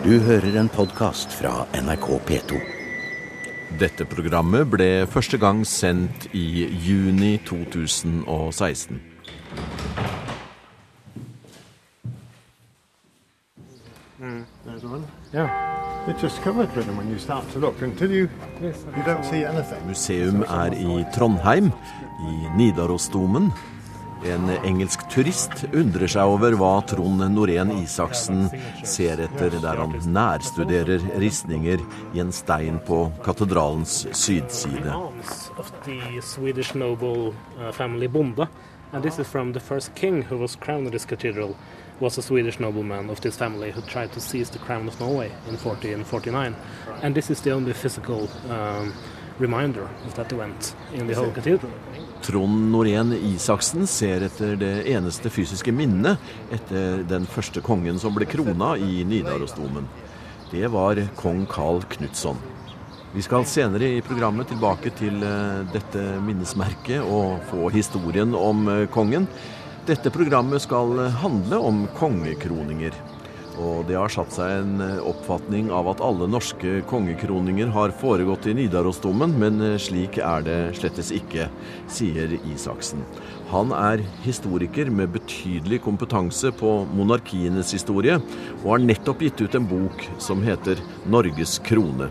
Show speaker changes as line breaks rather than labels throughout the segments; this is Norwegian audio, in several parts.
Du hører en podkast fra NRK P2.
Dette programmet ble første gang sendt i juni 2016.
There's. Yeah. It's just covered with them when you start to look until you you don't see anything.
Museum er i Trondheim, i Nidarosdomen. En engelsk turist undrer seg over hva Trond Norén Isaksen ser etter der han nærstuderer ristninger i en stein på katedralens sydside.
uh, And this is from the first king was a Swedish nobleman of this family who tried to seize the crown of Norway in 1449. And this is the only physical um, reminder of that event in the whole cathedral.
Trond Norén Isaksen ser etter det eneste fysiske minnet etter den første kongen som ble krona i Nidarosdomen. Det var kong Karl Knutson. Vi skal senere i programmet tilbake til eh, dette minnesmerket og få historien om eh, kongen. Dette programmet skal eh, handle om kongekroninger. Og det har satt seg en eh, oppfatning av at alle norske kongekroninger har foregått i Nidarosdomen, men eh, slik er det slettes ikke, sier Isaksen. Han er historiker med betydelig kompetanse på monarkienes historie, og har nettopp gitt ut en bok som heter 'Norges krone'.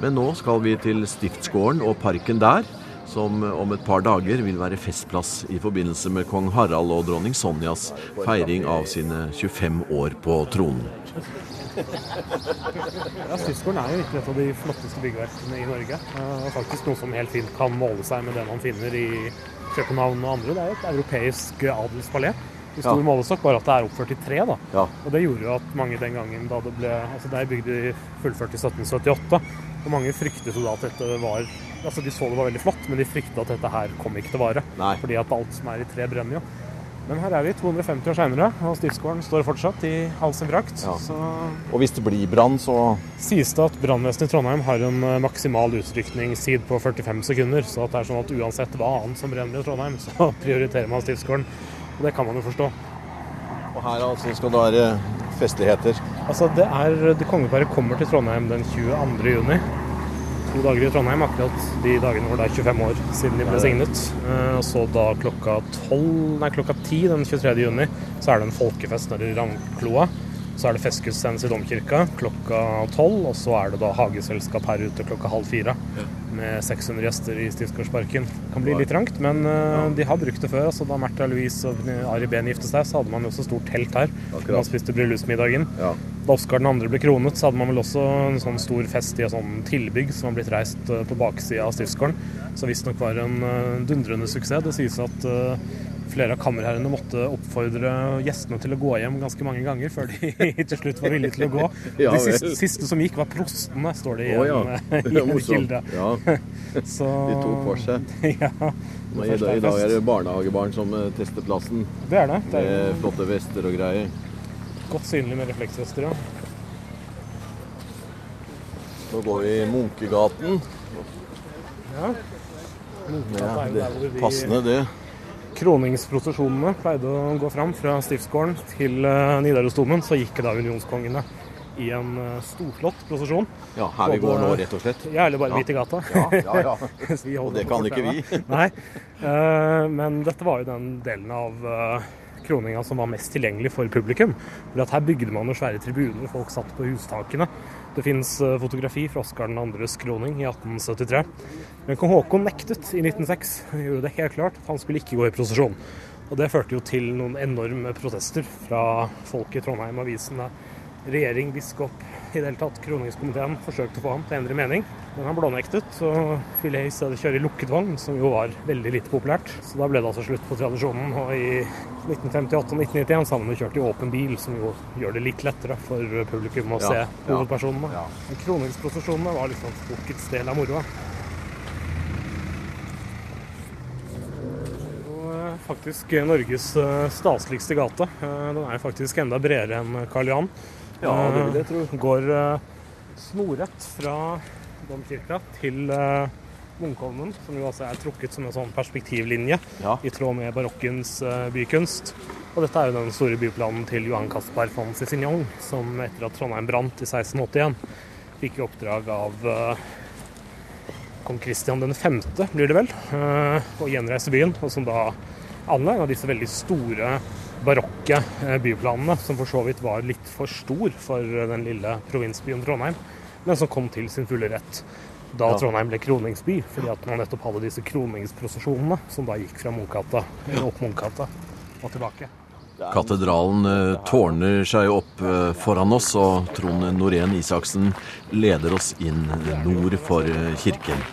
Men nå skal vi til Stiftsgården og parken der, som om et par dager vil være festplass i forbindelse med kong Harald og dronning Sonjas feiring av sine 25 år på tronen.
Ja, Stiftsgården er jo virkelig et av de flotteste byggverkene i Norge. Det Og faktisk noe som helt fint kan måle seg med det man finner i København og andre. Det er jo et europeisk adelspalé i stor
Ja.
målestokk, bare at det er oppført i tre. da.
Ja.
Og det gjorde jo at mange den gangen da det ble Altså det er bygd i fullført i 1778, og mange fryktet jo da at dette var Altså de så det var veldig flott, men de frykta at dette her kom ikke til å vare.
Nei.
Fordi at alt som er i tre, brenner jo. Men her er vi 250 år seinere, og Stiftsgården står fortsatt i all sin prakt.
Ja.
Så
Og hvis det blir brann, så
sies det at brannvesenet i Trondheim har en eh, maksimal utrykningstid på 45 sekunder. Så at det er sånn at uansett hva annet som brenner i Trondheim, så prioriterer man Stiftsgården. Og det kan man jo forstå.
Og her altså skal det være festligheter.
Altså, det er det Kongeparet kommer til Trondheim den 22. juni. To dager i Trondheim, akkurat de dagene hvor det er 25 år siden de ble signet. Eh, Og så da klokka 12, nei, klokka 10 den 23. juni så er det en folkefest nede i Ravnkloa. Så er det festgudstjeneste i domkirka klokka 12, og så er det da hageselskap her ute klokka halv fire. Med 600 gjester i Stiftsgårdsparken. Kan bli litt trangt, men uh, de har brukt det før. altså Da Märtha Louise og Ari Behn giftet seg, så hadde man jo også stort telt her.
Akkurat.
Man spiste bryllupsmiddagen.
Ja.
Da Oskar 2. ble kronet, så hadde man vel også en sånn stor fest i et sånn tilbygg som har blitt reist eh, på baksida av Stiftsgården. Som visstnok var en uh, dundrende suksess. Det sies at eh, flere av kammerherrene måtte oppfordre gjestene til å gå hjem ganske mange ganger før de til slutt var villige til å gå.
Ja
De siste, siste som gikk, var prostene, står det i
Å ja.
en, eh,
Det
en kilde.
Ja.
Så,
De tok for seg.
ja,
I dag, I dag er det barnehagebarn som eh, tester plassen.
det er det. Det er
Med flotte vester og greier.
godt synlig med refleksvester, ja.
Nå går vi i Munkegaten.
ja.
Ja, det er passende, det.
Kroningsprosesjonene pleide å gå fram fra Stiftsgården til eh, Nidarosdomen, så gikk da unionskongene i en eh, storslått prosesjon.
Ja, her vi går nå, rett og slett.
Ja, eller bare
Ja.
midt i gata.
Ja, ja, ja. Og det kan ikke vi.
Nei. Eh, men dette var jo den delen av kroninga som var mest tilgjengelig for publikum. For at her bygde man jo svære tribuner, folk satt på hustakene. Det fins fotografi fra Oskar 2.s kroning i 1873. Men kong Haakon nektet i 1906. Han gjorde det helt klart at han skulle ikke gå i prosesjon. Og det førte jo til noen enorme protester fra folk i Trondheim, avisene, regjering, biskop, i det hele tatt kroningskomiteen forsøkte å få ham til å endre mening. Men han blånektet og ville i stedet kjøre i lukket vogn, som jo var veldig lite populært. Så da ble det altså slutt på tradisjonen. Og i 1958 og 1991 så har man jo kjørt i åpen bil, som jo gjør det litt lettere for publikum å
Ja,
se hovedpersonene.
Ja.
Men Kroningsprosesjonene var liksom folkets del av moroa. Eh, faktisk Norges eh, staseligste gate. Eh, Den er faktisk enda bredere enn Karl Johan.
Ja, det vil jeg tro.
Eh, Går eh, snorrett fra domkirka til eh, Munkholmen, som jo altså er trukket som en sånn perspektivlinje
Ja.
i tråd med barokkens bykunst. Og dette er jo den store byplanen til Johan Caspar von Cicignon, som etter at Trondheim brant i 1681, fikk i oppdrag av kong Kristian 5., blir det vel, å gjenreise byen, og som da anla en av disse veldig store barokke eh, byplanene, som for så vidt var litt for stor for eh, den lille provinsbyen Trondheim, men som kom til sin fulle rett da. Trondheim ble kroningsby, fordi at man nettopp hadde disse kroningsprosesjonene som da gikk fra Munkgata, opp Munkgata og tilbake.
Katedralen eh, tårner seg opp foran oss, og Trond Norén Isaksen leder oss inn nord for kirken.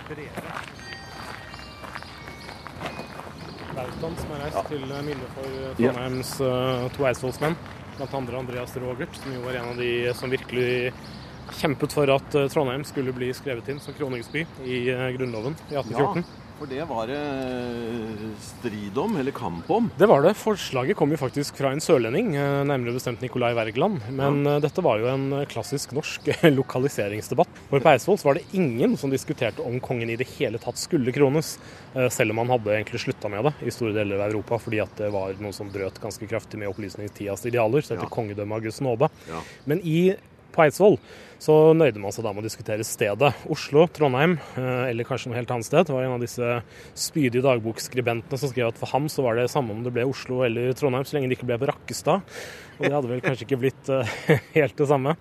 Lautan som er reist til eh, minne for eh,
Ja.
Trondheims eh, to eidsvollsmenn, blant andre Andreas Rogert, som jo var en av de som virkelig kjempet for at Trondheim skulle bli skrevet inn som kroningsby i Grunnloven i 1814.
for det var det eh, strid om, eller kamp om.
Det var det. Forslaget kom jo faktisk fra en sørlending, eh, nærmere bestemt Nicolai Wergeland. Men ja. dette var jo en eh, klassisk norsk lokaliseringsdebatt. For på Eidsvoll var det ingen som diskuterte om kongen i det hele tatt skulle krones. eh, Selv om han hadde egentlig slutta med det i store deler av Europa, fordi at det var noe som brøt ganske kraftig med opplysningstidas idealer, så etter
Ja.
kongedømmet av Guds nåde.
Ja.
Men i, på Eidsvoll så nøyde man seg da med å diskutere stedet. Oslo, Trondheim eh, eller kanskje noe helt annet sted. Det var en av disse spydige dagbokskribentene som skrev at for ham så var det samme om det ble Oslo eller Trondheim, så lenge det ikke ble på Rakkestad. Og det hadde vel kanskje ikke blitt eh, helt det samme.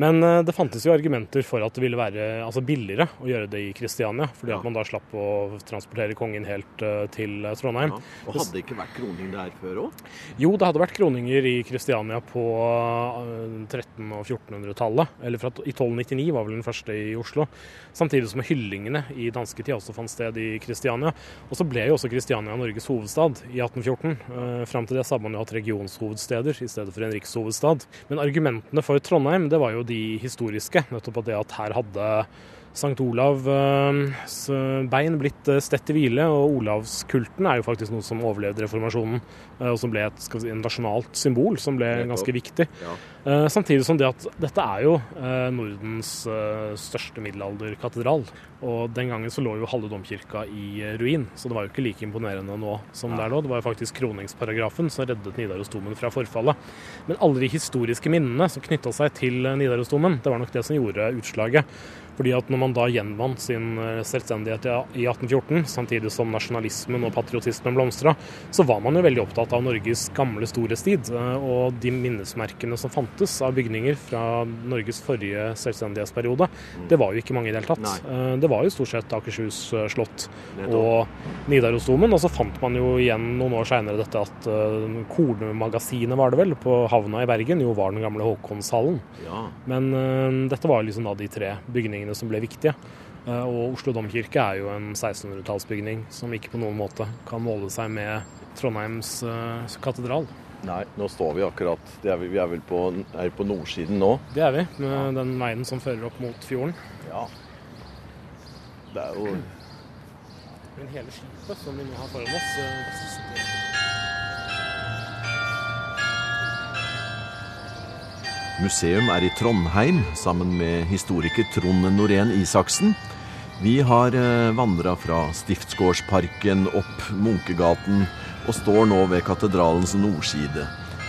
Men eh, det fantes jo argumenter for at det ville være altså, billigere å gjøre det i Kristiania, fordi
Ja.
at man da slapp å transportere kongen helt eh, til eh, Trondheim.
Ja. Og hadde det ikke vært kroning der før òg?
Jo, det hadde vært kroninger i Kristiania på eh, 1300- og 1400-tallet. Eller fra, i 1299 var vel den første i Oslo. Samtidig som hyllingene i dansketida også fant sted i Kristiania. Og så ble jo også Kristiania Norges hovedstad i 1814. Eh, fram til det så hadde man jo hatt regionshovedsteder i stedet for en rikshovedstad. Men argumentene for Trondheim det var jo de historiske. Nettopp at det at her hadde Sankt Olavs bein blitt eh, stett i hvile, og olavskulten er jo faktisk noe som overlevde reformasjonen, eh, og som ble et si, nasjonalt symbol som ble ganske viktig.
Ja.
Eh, Samtidig som det at dette er jo eh, Nordens eh, største middelalderkatedral. Og den gangen så lå jo halve domkirka i eh, ruin, så det var jo ikke like imponerende nå som det er nå. Det var jo faktisk kroningsparagrafen som reddet Nidarosdomen fra forfallet. Men alle de historiske minnene som knytta seg til eh, Nidarosdomen, det var nok det som gjorde utslaget. Fordi at når man da gjenvant sin eh, selvstendighet i i 1814, samtidig som nasjonalismen og patriotismen blomstra, så var man jo veldig opptatt av Norges gamle storhetstid. eh, Og de minnesmerkene som fantes av bygninger fra Norges forrige selvstendighetsperiode, det var jo ikke mange i det hele tatt. Eh, Det var jo stort sett Akershus slott og Nidarosdomen. Og så fant man jo igjen noen år seinere dette at Kornemagasinet Kornmagasinet, var det vel, på havna i Bergen, jo var den gamle Håkonshallen.
Ja.
Men dette var liksom da de tre bygningene som ble viktige. Eh, og Oslo domkirke er jo en 1600-tallsbygning som ikke på noen måte kan måle seg med Trondheims øh, katedral.
Nei, nå står vi akkurat det er vi, vi er vel på, er på nordsiden nå.
Det er vi, med den veien som fører opp mot fjorden.
Ja. Det er jo
Men hele skipet som vi nå har foran oss øh,
Museum er i Trondheim sammen med historiker Trond Norén Isaksen. Vi har vandra fra Stiftsgårdsparken opp Munkegaten og står nå ved katedralens nordside.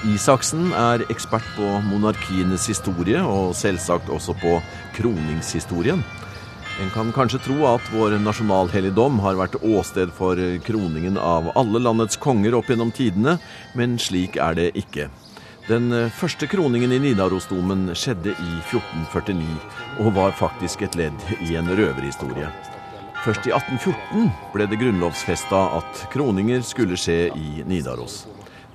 Isaksen er ekspert på monarkienes historie, og selvsagt også på kroningshistorien. En kan kanskje tro at vår nasjonalhelligdom har vært åsted for kroningen av alle landets konger opp gjennom tidene, men slik er det ikke. Den eh, første kroningen i Nidarosdomen skjedde i 1449, og var faktisk et ledd i en røverhistorie. Først i 1814 ble det grunnlovsfesta at kroninger skulle skje i Nidaros.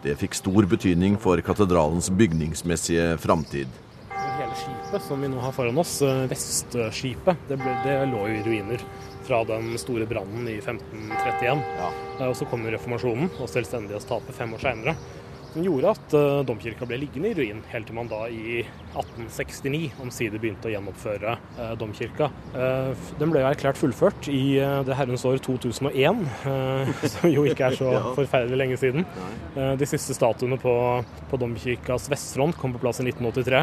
Det fikk stor betydning for katedralens bygningsmessige framtid.
Hele skipet som vi nå har foran oss, øh, Vestskipet, det, ble, det lå jo i ruiner fra den store brannen i 1531. Ja. Og så kom reformasjonen og selvstendighetstapet fem år seinere. Som gjorde at uh, domkirka ble liggende i ruin, helt til man da i 1869 omsider begynte å gjenoppføre uh, domkirka. Uh, den ble jo erklært fullført i det herrens år 2001, som jo ikke er så forferdelig lenge siden. de siste statuene på, på domkirkas vestfront kom på plass i 1983.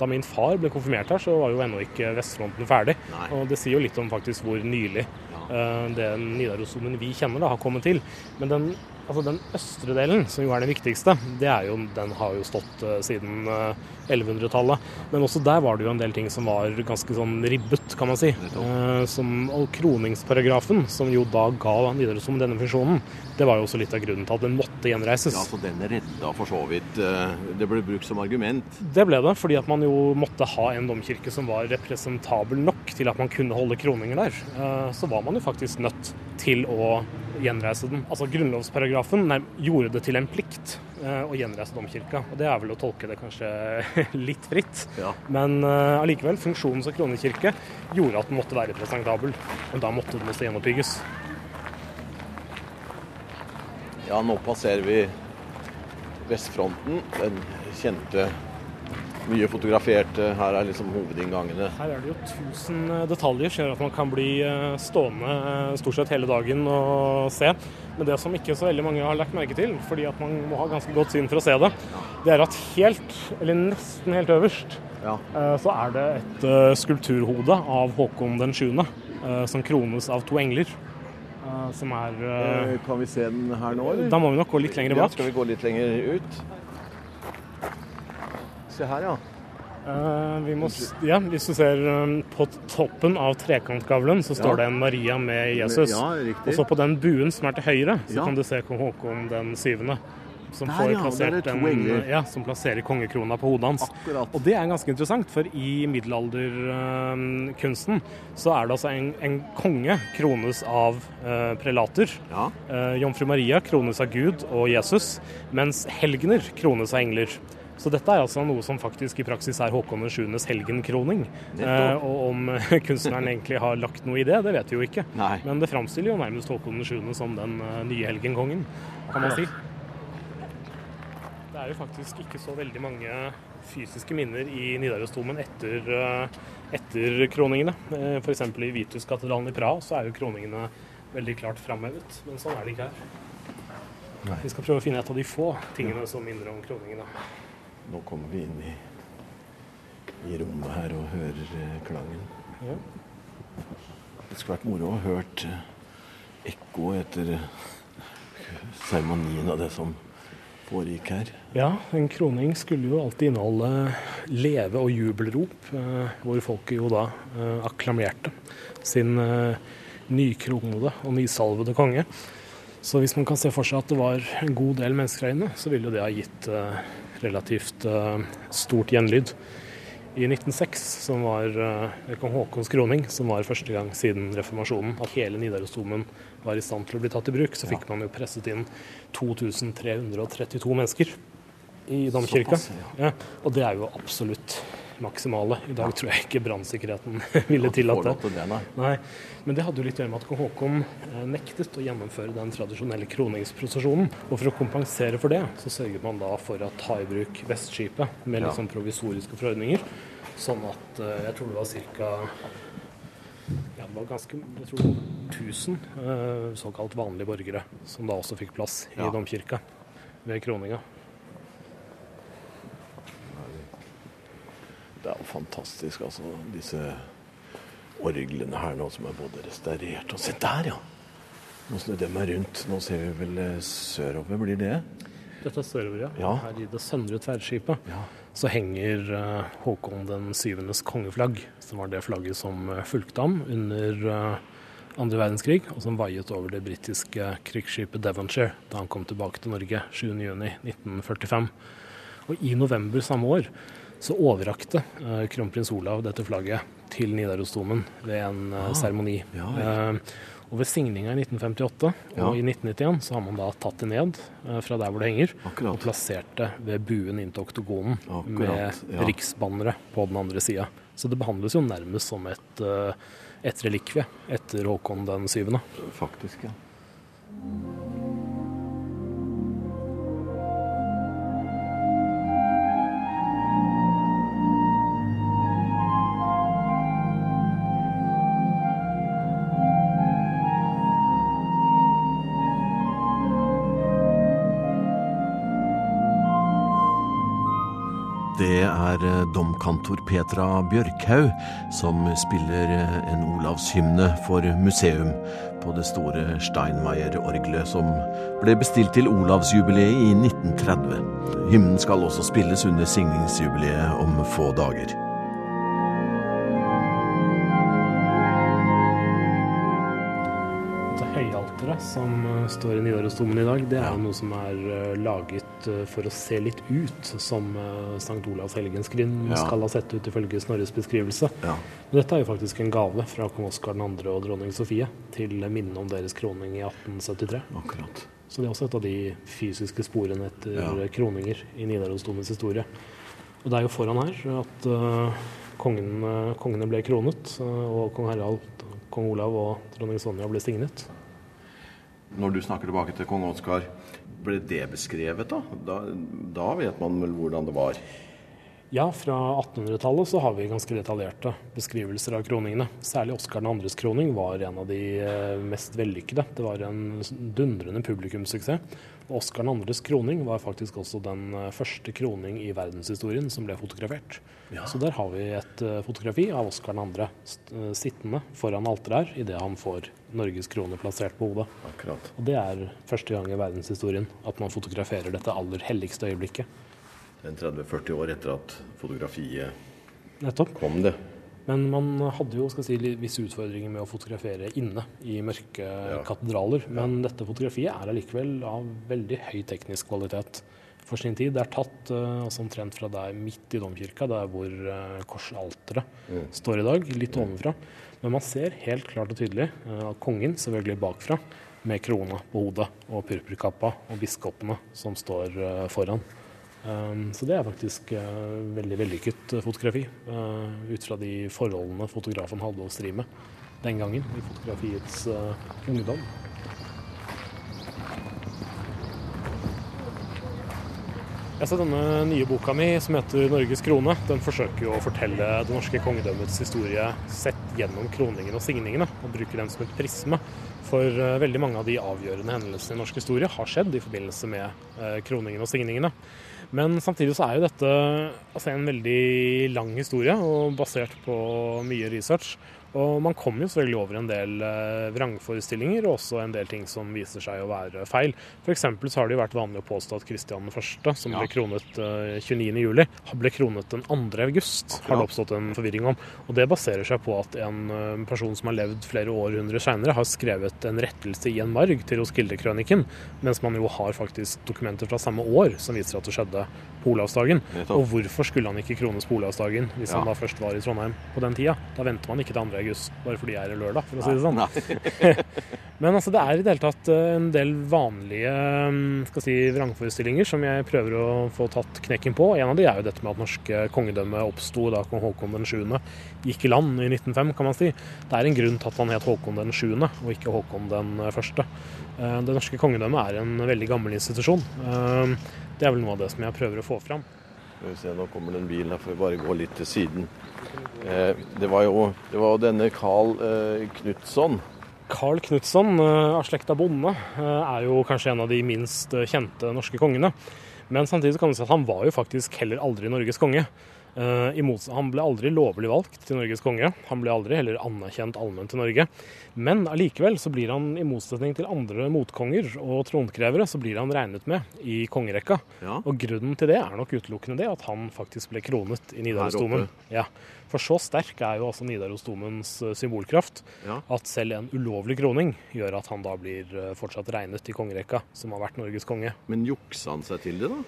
da min far ble konfirmert her, så var jo ennå ikke vestfronten ferdig. Og det sier jo litt om faktisk hvor nylig den Nidarosdomen vi kjenner, da, har kommet til. Men den Altså Den østre delen, som jo er den viktigste, det er jo, den har jo stått uh, siden uh, 1100-tallet. Men også der var det jo en del ting som var ganske sånn ribbet, kan man si. Eh, som, og kroningsparagrafen, som jo da ga Nidarosdomen denne funksjonen, det var jo også litt av grunnen til at den måtte gjenreises.
Ja, Så den redda for så vidt eh, Det ble brukt som argument?
Det ble det, fordi at man jo måtte ha en domkirke som var representabel nok til at man kunne holde kroninger der. Eh, så var man jo faktisk nødt til å gjenreise den. Altså Grunnlovsparagrafen gjorde det til en plikt Eh, å gjenreise domkirka. Og Det er vel å tolke det kanskje litt fritt. Ja. Men uh, allikevel, funksjonen som kronekirke gjorde at den måtte være presentabel. Og da måtte den også gjenoppbygges.
Ja, nå passerer vi vestfronten. Den kjente mye fotografert. Her er liksom hovedinngangene.
Her er det jo tusen eh, detaljer som gjør at man kan bli stående stort sett hele dagen og se. Men det som ikke så veldig mange har lagt merke til, fordi at man må ha ganske godt syn for å se det, det er at helt, eller nesten helt øverst, ja. Eh, så er det et eh, skulpturhode av Håkon den 7., eh, som krones av to engler. Som er
Kan vi se den her nå, eller?
Da må vi nok gå litt lenger bak.
Ja, skal vi gå litt lenger ut? Se her, ja.
Uh, må, ja, hvis du ser um, på toppen av trekantgavlen, så står ja. det en Maria med Jesus. Ja, og så på den buen som er til høyre, så kan du se kong Håkon den syvende. Som, Der, plassert en, ja, som plasserer kongekrona på hodet hans. Akkurat. Og det er ganske interessant, for i middelalderkunsten uh, så er det altså en, en konge krones av uh, prelater. Ja. Uh, Jomfru Maria krones av Gud og Jesus, mens helgener krones av engler. Så dette er altså noe som faktisk i praksis er Håkon 7.s helgenkroning. Eh, og om kunstneren egentlig har lagt noe i det, det vet vi jo ikke. Nei. Men det framstiller jo nærmest Håkon 7. som den uh, nye helgenkongen, kan man si. Det er jo faktisk ikke så veldig mange fysiske minner i Nidarosdomen etter, uh, etter kroningene. Uh, F.eks. i Vituskatedralen i Praha så er jo kroningene veldig klart framhevet, men sånn er det ikke her. Nei. Vi skal prøve å finne et av de få tingene som minner om kroningene.
Nå kommer vi inn i, i rommet her og hører eh, klangen. Ja. Det skulle vært moro å hørt eh, ekko etter eh, seremonien av det som foregikk her.
Ja, en kroning skulle jo alltid inneholde leve- og jubelrop, eh, hvor folket jo da eh, akklamerte sin nykronede og nysalvede konge. Så hvis man kan se for seg at det var en god del mennesker her inne, så ville jo det ha gitt relativt uh, stort gjenlyd. I 1906, som var uh, kong Haakons kroning, som var første gang siden reformasjonen at hele Nidarosdomen var i stand til å bli tatt i bruk, så fikk man jo presset inn 2332 mennesker i domkirka. Ja, og det er jo absolutt maksimale. I dag tror jeg ikke brannsikkerheten ville tillatt det. Nei. Men det hadde jo litt å gjøre med at Haakon eh, nektet å gjennomføre den tradisjonelle kroningsprosesjonen. Og for å kompensere for det, så sørget man da for å ta i bruk Vestskipet med litt sånn provisoriske forordninger. Sånn at eh, jeg tror det var ca. Ja, det var ganske, jeg tror det var 1000 eh, såkalt vanlige borgere som da også fikk plass i ja. domkirka ved kroninga.
Det er jo fantastisk, altså. Disse orglene her nå som er både restaurert og Se der, ja! Nå snudde jeg meg rundt. Nå ser vi vel eh, sørover, blir det?
Dette er sørover, ja. ja. Her i det søndre tverrskipet ja. så henger uh, Håkon den syvendes kongeflagg, som var det flagget som uh, fulgte ham under uh, andre verdenskrig, og som vaiet over det britiske krigsskipet Devonshire da han kom tilbake til Norge 7.6.1945. Og i november samme år så overrakte uh, kronprins Olav dette flagget til Nidarosdomen ved en uh, seremoni. Ja, ja. uh, og ved signinga i 1958 ja. og i 1991 så har man da tatt det ned fra der hvor det henger, Akkurat. og plassert det ved buen inn til oktogonen Akkurat, med riksbannere på den andre sida. Så det behandles jo nærmest som et, et relikvie etter Håkon den syvende.
Faktisk, ja. Er eh, domkantor Petra Bjørkhaug som spiller eh, en olavshymne for museum på det store Steinmeier-orgelet som ble bestilt til olavsjubileet i 1930. Hymnen skal også spilles under signingsjubileet om få dager.
Høyalteret som eh, står i Nidarosdomen i dag, det er noe som er laget eh, for å se litt ut som eh, St. Olavs helgenskrin
Ja.
skal ha sett ut ifølge Snorres beskrivelse.
Ja.
Men Dette er jo faktisk en gave fra kong Oskar 2. og dronning Sofie til minne om deres kroning i 1873.
Akkurat.
Så det er også et av de fysiske sporene etter
Ja.
kroninger i Nidarosdomens historie. Og det er jo foran her at uh, kongen, uh, kongene ble kronet, uh, og kong Harald, kong Olav og dronning Sonja ble signet.
Når du snakker tilbake til kong Oskar, ble det beskrevet da? da? Da vet man vel hvordan det var?
Ja, fra 1800-tallet så har vi ganske detaljerte beskrivelser av kroningene. Særlig Oskar 2.s kroning var en av de eh, mest vellykkede. Det var en dundrende publikumssuksess. Oskar 2.s kroning var faktisk også den eh, første kroning i verdenshistorien som ble fotografert. Så der har vi et eh, fotografi av Oskar 2. st- eh, sittende foran alteret her idet han får Norges krone plassert på hodet.
Akkurat.
Og det er første gang i verdenshistorien at man fotograferer dette aller helligste øyeblikket.
En 30-40 år etter at fotografiet
Nettopp.
kom det.
Men man hadde jo skal si, visse utfordringer med å fotografere inne i mørke
Ja.
katedraler. Men dette fotografiet er allikevel av veldig høy teknisk kvalitet for sin tid. Det er tatt eh, altså omtrent fra der midt i domkirka, der hvor uh, korsalteret står i dag, litt ovenfra. Men man ser helt klart og tydelig eh, at kongen selvfølgelig bakfra, med krona på hodet og purpurkappa, og biskopene som står eh, foran. Um, så det er faktisk veldig vellykket fotografi, ut fra de forholdene fotografen hadde å stri med den gangen, i fotografiets ungdom. Ser denne nye boka mi som heter 'Norges krone'. Den forsøker jo å fortelle det norske kongedømmets historie sett gjennom kroningen og signingene, og bruker den som et prisme. For eh, veldig mange av de avgjørende hendelsene i norsk historie har skjedd i forbindelse med kroningen og signingene. Men samtidig så er jo dette altså, en veldig lang historie, og basert på mye research. Og man kommer jo selvfølgelig over en del eh, vrangforestillinger, og også en del ting som viser seg å være feil. F.eks. så har det jo vært vanlig å påstå at Kristian 1., som ble kronet eh, 29.07, ble kronet den 2. august, har det oppstått en forvirring om. Og det baserer seg på at en eh, person som har levd flere århundrer seinere, har skrevet en rettelse i en marg til Roskilde-krøniken, mens man jo har faktisk dokumenter fra samme år som viser at det skjedde på Olavsdagen. Og hvorfor skulle han ikke krones på Olavsdagen hvis
Ja.
han da først var i Trondheim på den tida? Da venter man ikke til 2. august bare fordi jeg er lørdag, for å si det sånn. Men altså, det er i det hele tatt eh, en del vanlige mm, skal si, vrangforestillinger som jeg prøver å få tatt knekken på. En av de er jo dette med at norske kongedømme oppsto da kong Haakon den 7. gikk i land i 1905, kan man si. Det er en grunn til at han het Håkon den 7., og ikke Håkon den 1. Eh, Det norske kongedømmet er en veldig gammel institusjon. Eh, Det er vel noe av det som jeg prøver å få fram.
Skal vi se, Nå kommer det en bil her, får vi bare gå litt til siden. Eh, det, var jo, det var denne Carl eh, Knutson.
Carl Knutson eh, av slekta Bonde eh, er jo kanskje en av de minst eh, kjente norske kongene. Men samtidig kan vi si at han var jo faktisk heller aldri Norges konge. Eh, han ble aldri lovlig valgt til Norges konge. Han ble aldri heller anerkjent allment til Norge. Men allikevel så blir han, i motsetning til andre motkonger og tronkrevere, så blir han regnet med i kongerekka.
Ja.
Og grunnen til det er nok utelukkende det at han faktisk ble kronet i Nidarosdomen. Ja. For så sterk er jo altså Nidarosdomens eh, symbolkraft
Ja.
at selv en ulovlig kroning gjør at han da blir eh, fortsatt regnet i kongerekka, som har vært Norges konge.
Men juksa han seg til det, da?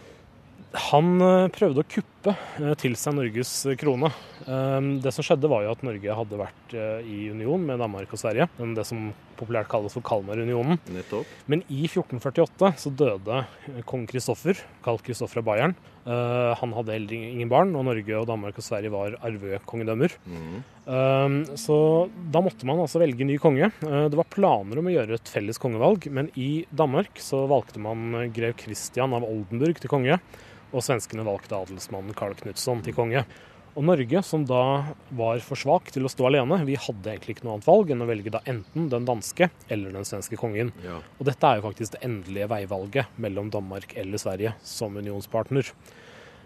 Han prøvde å kuppe eh, til seg Norges eh, krone. Eh, Det som skjedde, var jo at Norge hadde vært eh, i union med Danmark og Sverige. Det som populært kalles for Kalmarunionen. Men i 1448 så døde kong Kristoffer, kalt Kristoffer av Bayern. Han hadde heller ingen barn, og Norge og Danmark og Sverige var arvekongedømmer. Mm. så da måtte man altså velge ny konge. Det var planer om å gjøre et felles kongevalg, men i Danmark så valgte man grev Christian av Oldenburg til konge, og svenskene valgte adelsmannen Carl Knutson til konge. Og Norge, som da var for svak til å stå alene, vi hadde egentlig ikke noe annet valg enn å velge da enten den danske eller den svenske kongen.
Ja.
Og dette er jo faktisk det endelige veivalget mellom Danmark eller Sverige som unionspartner.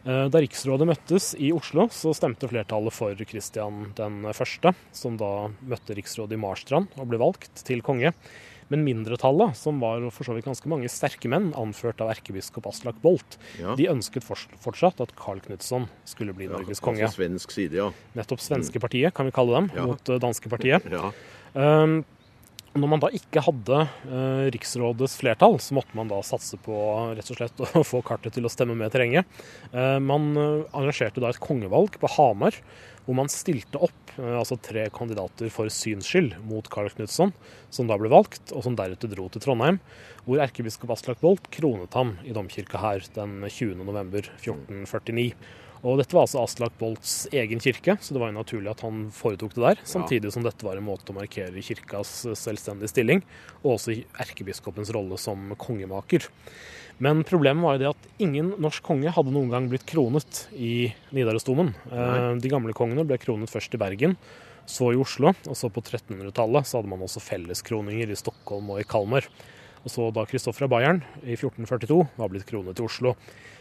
Eh, Da riksrådet møttes i Oslo, så stemte flertallet for Kristian den første, som da møtte riksrådet i Marstrand og ble valgt til konge. Men mindretallet, som var for så vidt ganske mange sterke menn, anført av erkebiskop Aslak Bolt,
Ja.
de ønsket fortsatt at Carl Knutson skulle bli Norges konge.
Altså svensk side, ja.
Nettopp svenske partiet, kan vi kalle dem, mot danske partiet.
ja.
Um, når man da ikke hadde eh, riksrådets flertall, så måtte man da satse på rett og slett å få kartet til å stemme med terrenget. Eh, man eh, arrangerte da et kongevalg på Hamar, hvor man stilte opp eh, altså tre kandidater for syns skyld mot Carl Knutson, som da ble valgt, og som deretter dro til Trondheim, hvor erkebiskop Aslak Bolt kronet ham i domkirka her den 20. november 1449. Og dette var altså Aslak Bolts egen kirke, så det var jo naturlig at han foretok det der. Samtidig som dette var en måte å markere kirkas selvstendige stilling, og også erkebiskopens rolle som kongemaker. Men problemet var jo det at ingen norsk konge hadde noen gang blitt kronet i Nidarosdomen. Eh, De gamle kongene ble kronet først i Bergen, så i Oslo, og så på 1300-tallet så hadde man også felleskroninger i Stockholm og i Kalmar. Og så da Kristoffer av Bayern i 1442 var blitt kronet i Oslo.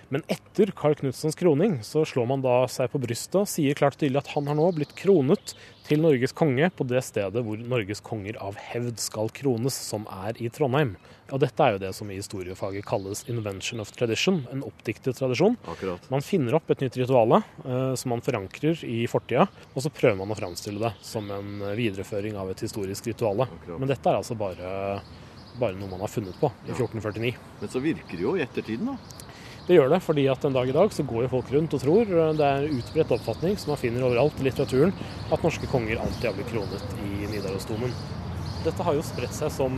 Men etter Carl Knutsons kroning så slår man da seg på brystet og sier klart og tydelig at han har nå blitt kronet til Norges konge på det stedet hvor Norges konger av hevd skal krones, som er i Trondheim. Og dette er jo det som i historiefaget kalles 'invention of tradition', en oppdiktet tradisjon.
Akkurat.
Man finner opp et nytt rituale eh, som man forankrer i fortida, og så prøver man å framstille det som en videreføring av et historisk rituale. Men dette er altså bare, bare noe man har funnet på i 1449.
Men så virker det jo i ettertiden, da.
Det gjør det, fordi at en dag i dag så går jo folk rundt og tror, eh, det er utbredt oppfatning som man finner overalt i litteraturen, at norske konger alltid har blitt kronet i Nidarosdomen. Dette har jo spredt seg som,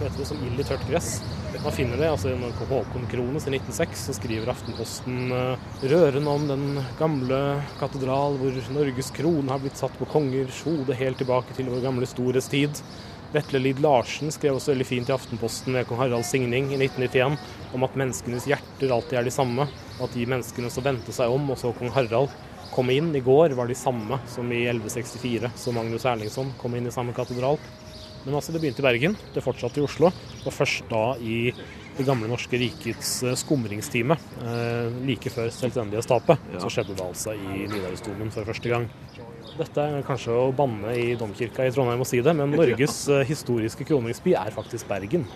vet du, som ild i tørt gress. Man finner det altså når Håkon krones i 1906, så skriver Aftenposten eh, rørende om den gamle katedral hvor Norges krone har blitt satt på kongers hode helt tilbake til vår gamle stores tid. Vetle Lid Larsen skrev også veldig fint i Aftenposten ved kong Haralds signing i 1991 om at menneskenes hjerter alltid er de samme, at de menneskene som vendte seg om og så kong Harald komme inn i går, var de samme som i 1164, så Magnus Erlingsson kom inn i samme katedral. Men altså, det begynte i Bergen, det fortsatte i Oslo, og først da i det gamle norske rikets eh, skumringstime, eh, like før selvstendighetstapet,
Ja.
så skjedde det altså i Nidarosdomen for første gang. Dette er kanskje å banne i domkirka i Trondheim å si det, men Norges eh, historiske kroningsby er faktisk Bergen.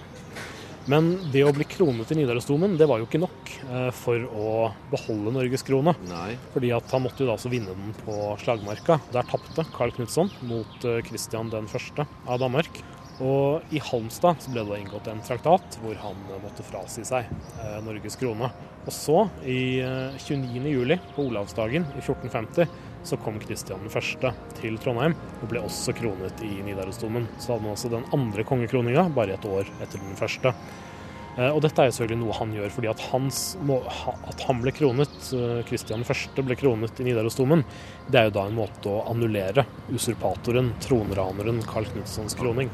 Men det å bli kronet i Nidarosdomen, det var jo ikke nok eh, for å beholde Norges krone.
Nei.
Fordi at han måtte jo da også vinne den på slagmarka. Der tapte Carl Knutson mot Kristian Christian den første av Danmark. Og i Halmstad så ble det da inngått en traktat hvor han eh, måtte frasi seg eh, Norges krone. Og så, i eh, 29. juli, på Olavsdagen i 1450, så kom Kristian 1. til Trondheim og ble også kronet i Nidarosdomen. Så hadde man altså den andre kongekroninga bare et år etter den første. Eh, Og dette er jo selvfølgelig noe han gjør fordi at, hans, at han ble kronet, eh, Kristian 1. ble kronet i Nidarosdomen, det er jo da en måte å annullere usurpatoren, tronraneren Karl Knutsons kroning.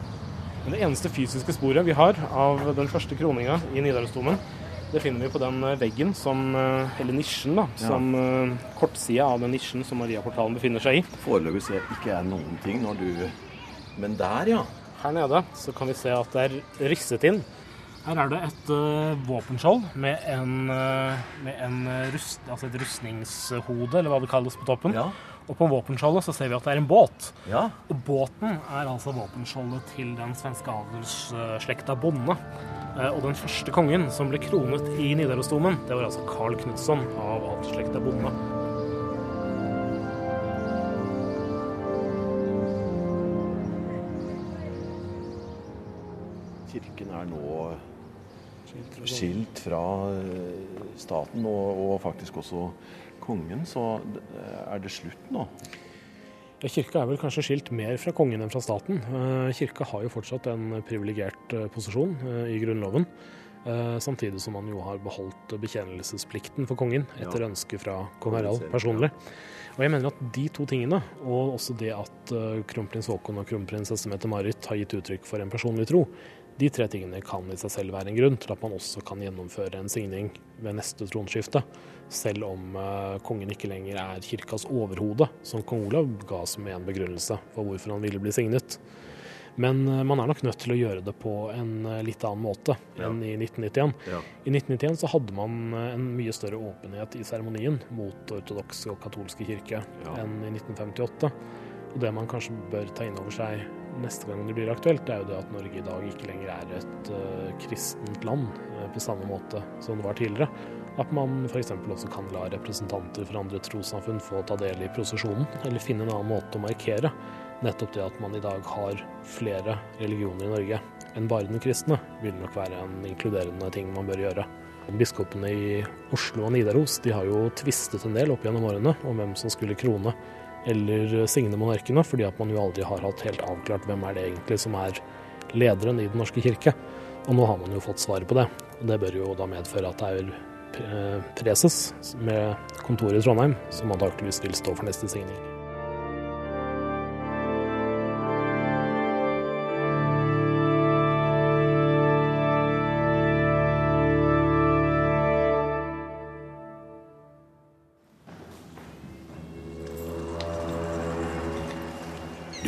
Men det eneste fysiske sporet vi har av den første kroninga i Nidarosdomen, det finner vi på den eh, veggen som, eh, eller nisjen, da, som ja. kortsida av den nisjen som Mariaportalen befinner seg i.
Foreløpig ser jeg ikke er noen ting når du Men der, ja.
Her nede så kan vi se at det er risset inn. Her er det et uh, våpenskjold med, en, uh, med en eh, rust, altså et rustningshode, eller hva det kalles på toppen.
Ja.
Og på våpenskjoldet så ser vi at det er en båt.
Ja.
Og båten er altså våpenskjoldet til den svenske adelsslekta Bonde. Eh, Og den første kongen som ble kronet i Nidarosdomen, det var altså Carl Knutson av adelsslekta Bonde.
Kirken er nå skilt fra eh, staten, og, og faktisk også kongen. Så eh, er det slutt nå?
Kirka er vel kanskje skilt mer fra kongen enn fra staten. Eh, Kirka har jo fortsatt en privilegert eh, posisjon eh, i Grunnloven. Samtidig som man jo har beholdt bekjennelsesplikten for kongen etter
Ja.
ønske fra kong Harald personlig. Og jeg mener at de to tingene, og også det at kronprins Haakon og kronprinsesse Mette-Marit har gitt uttrykk for en personlig tro, de tre tingene kan i seg selv være en grunn til at man også kan gjennomføre en signing ved neste tronskifte, selv om eh, kongen ikke lenger er kirkas overhode, som kong Olav ga som en begrunnelse for hvorfor han ville bli signet. Men eh, man er nok nødt til å gjøre det på en eh, litt annen måte
Ja.
enn i 1991.
Ja.
I 1991 så hadde man en mye større åpenhet i seremonien mot ortodokse og katolske kirke
Ja.
enn i 1958. Og det man kanskje bør ta inn over seg neste gang det blir aktuelt, er jo det at Norge i dag ikke lenger er et uh, kristent land uh, på samme måte som det var tidligere. At man f.eks. også kan la representanter fra andre trossamfunn få ta del i prosesjonen, eller finne en annen måte å markere nettopp det at man i dag har flere religioner i Norge enn bare den kristne, vil nok være en inkluderende ting man bør gjøre. Biskopene i Oslo og Nidaros de har jo tvistet en del opp gjennom årene om hvem som skulle krone eller signe monarkene, fordi at man jo aldri har hatt helt avklart hvem er det egentlig som er lederen i Den norske kirke. Og nå har man jo fått svaret på det. Og det bør jo da medføre at det er eh, preses med kontor i Trondheim som antakeligvis vil stå for neste signing.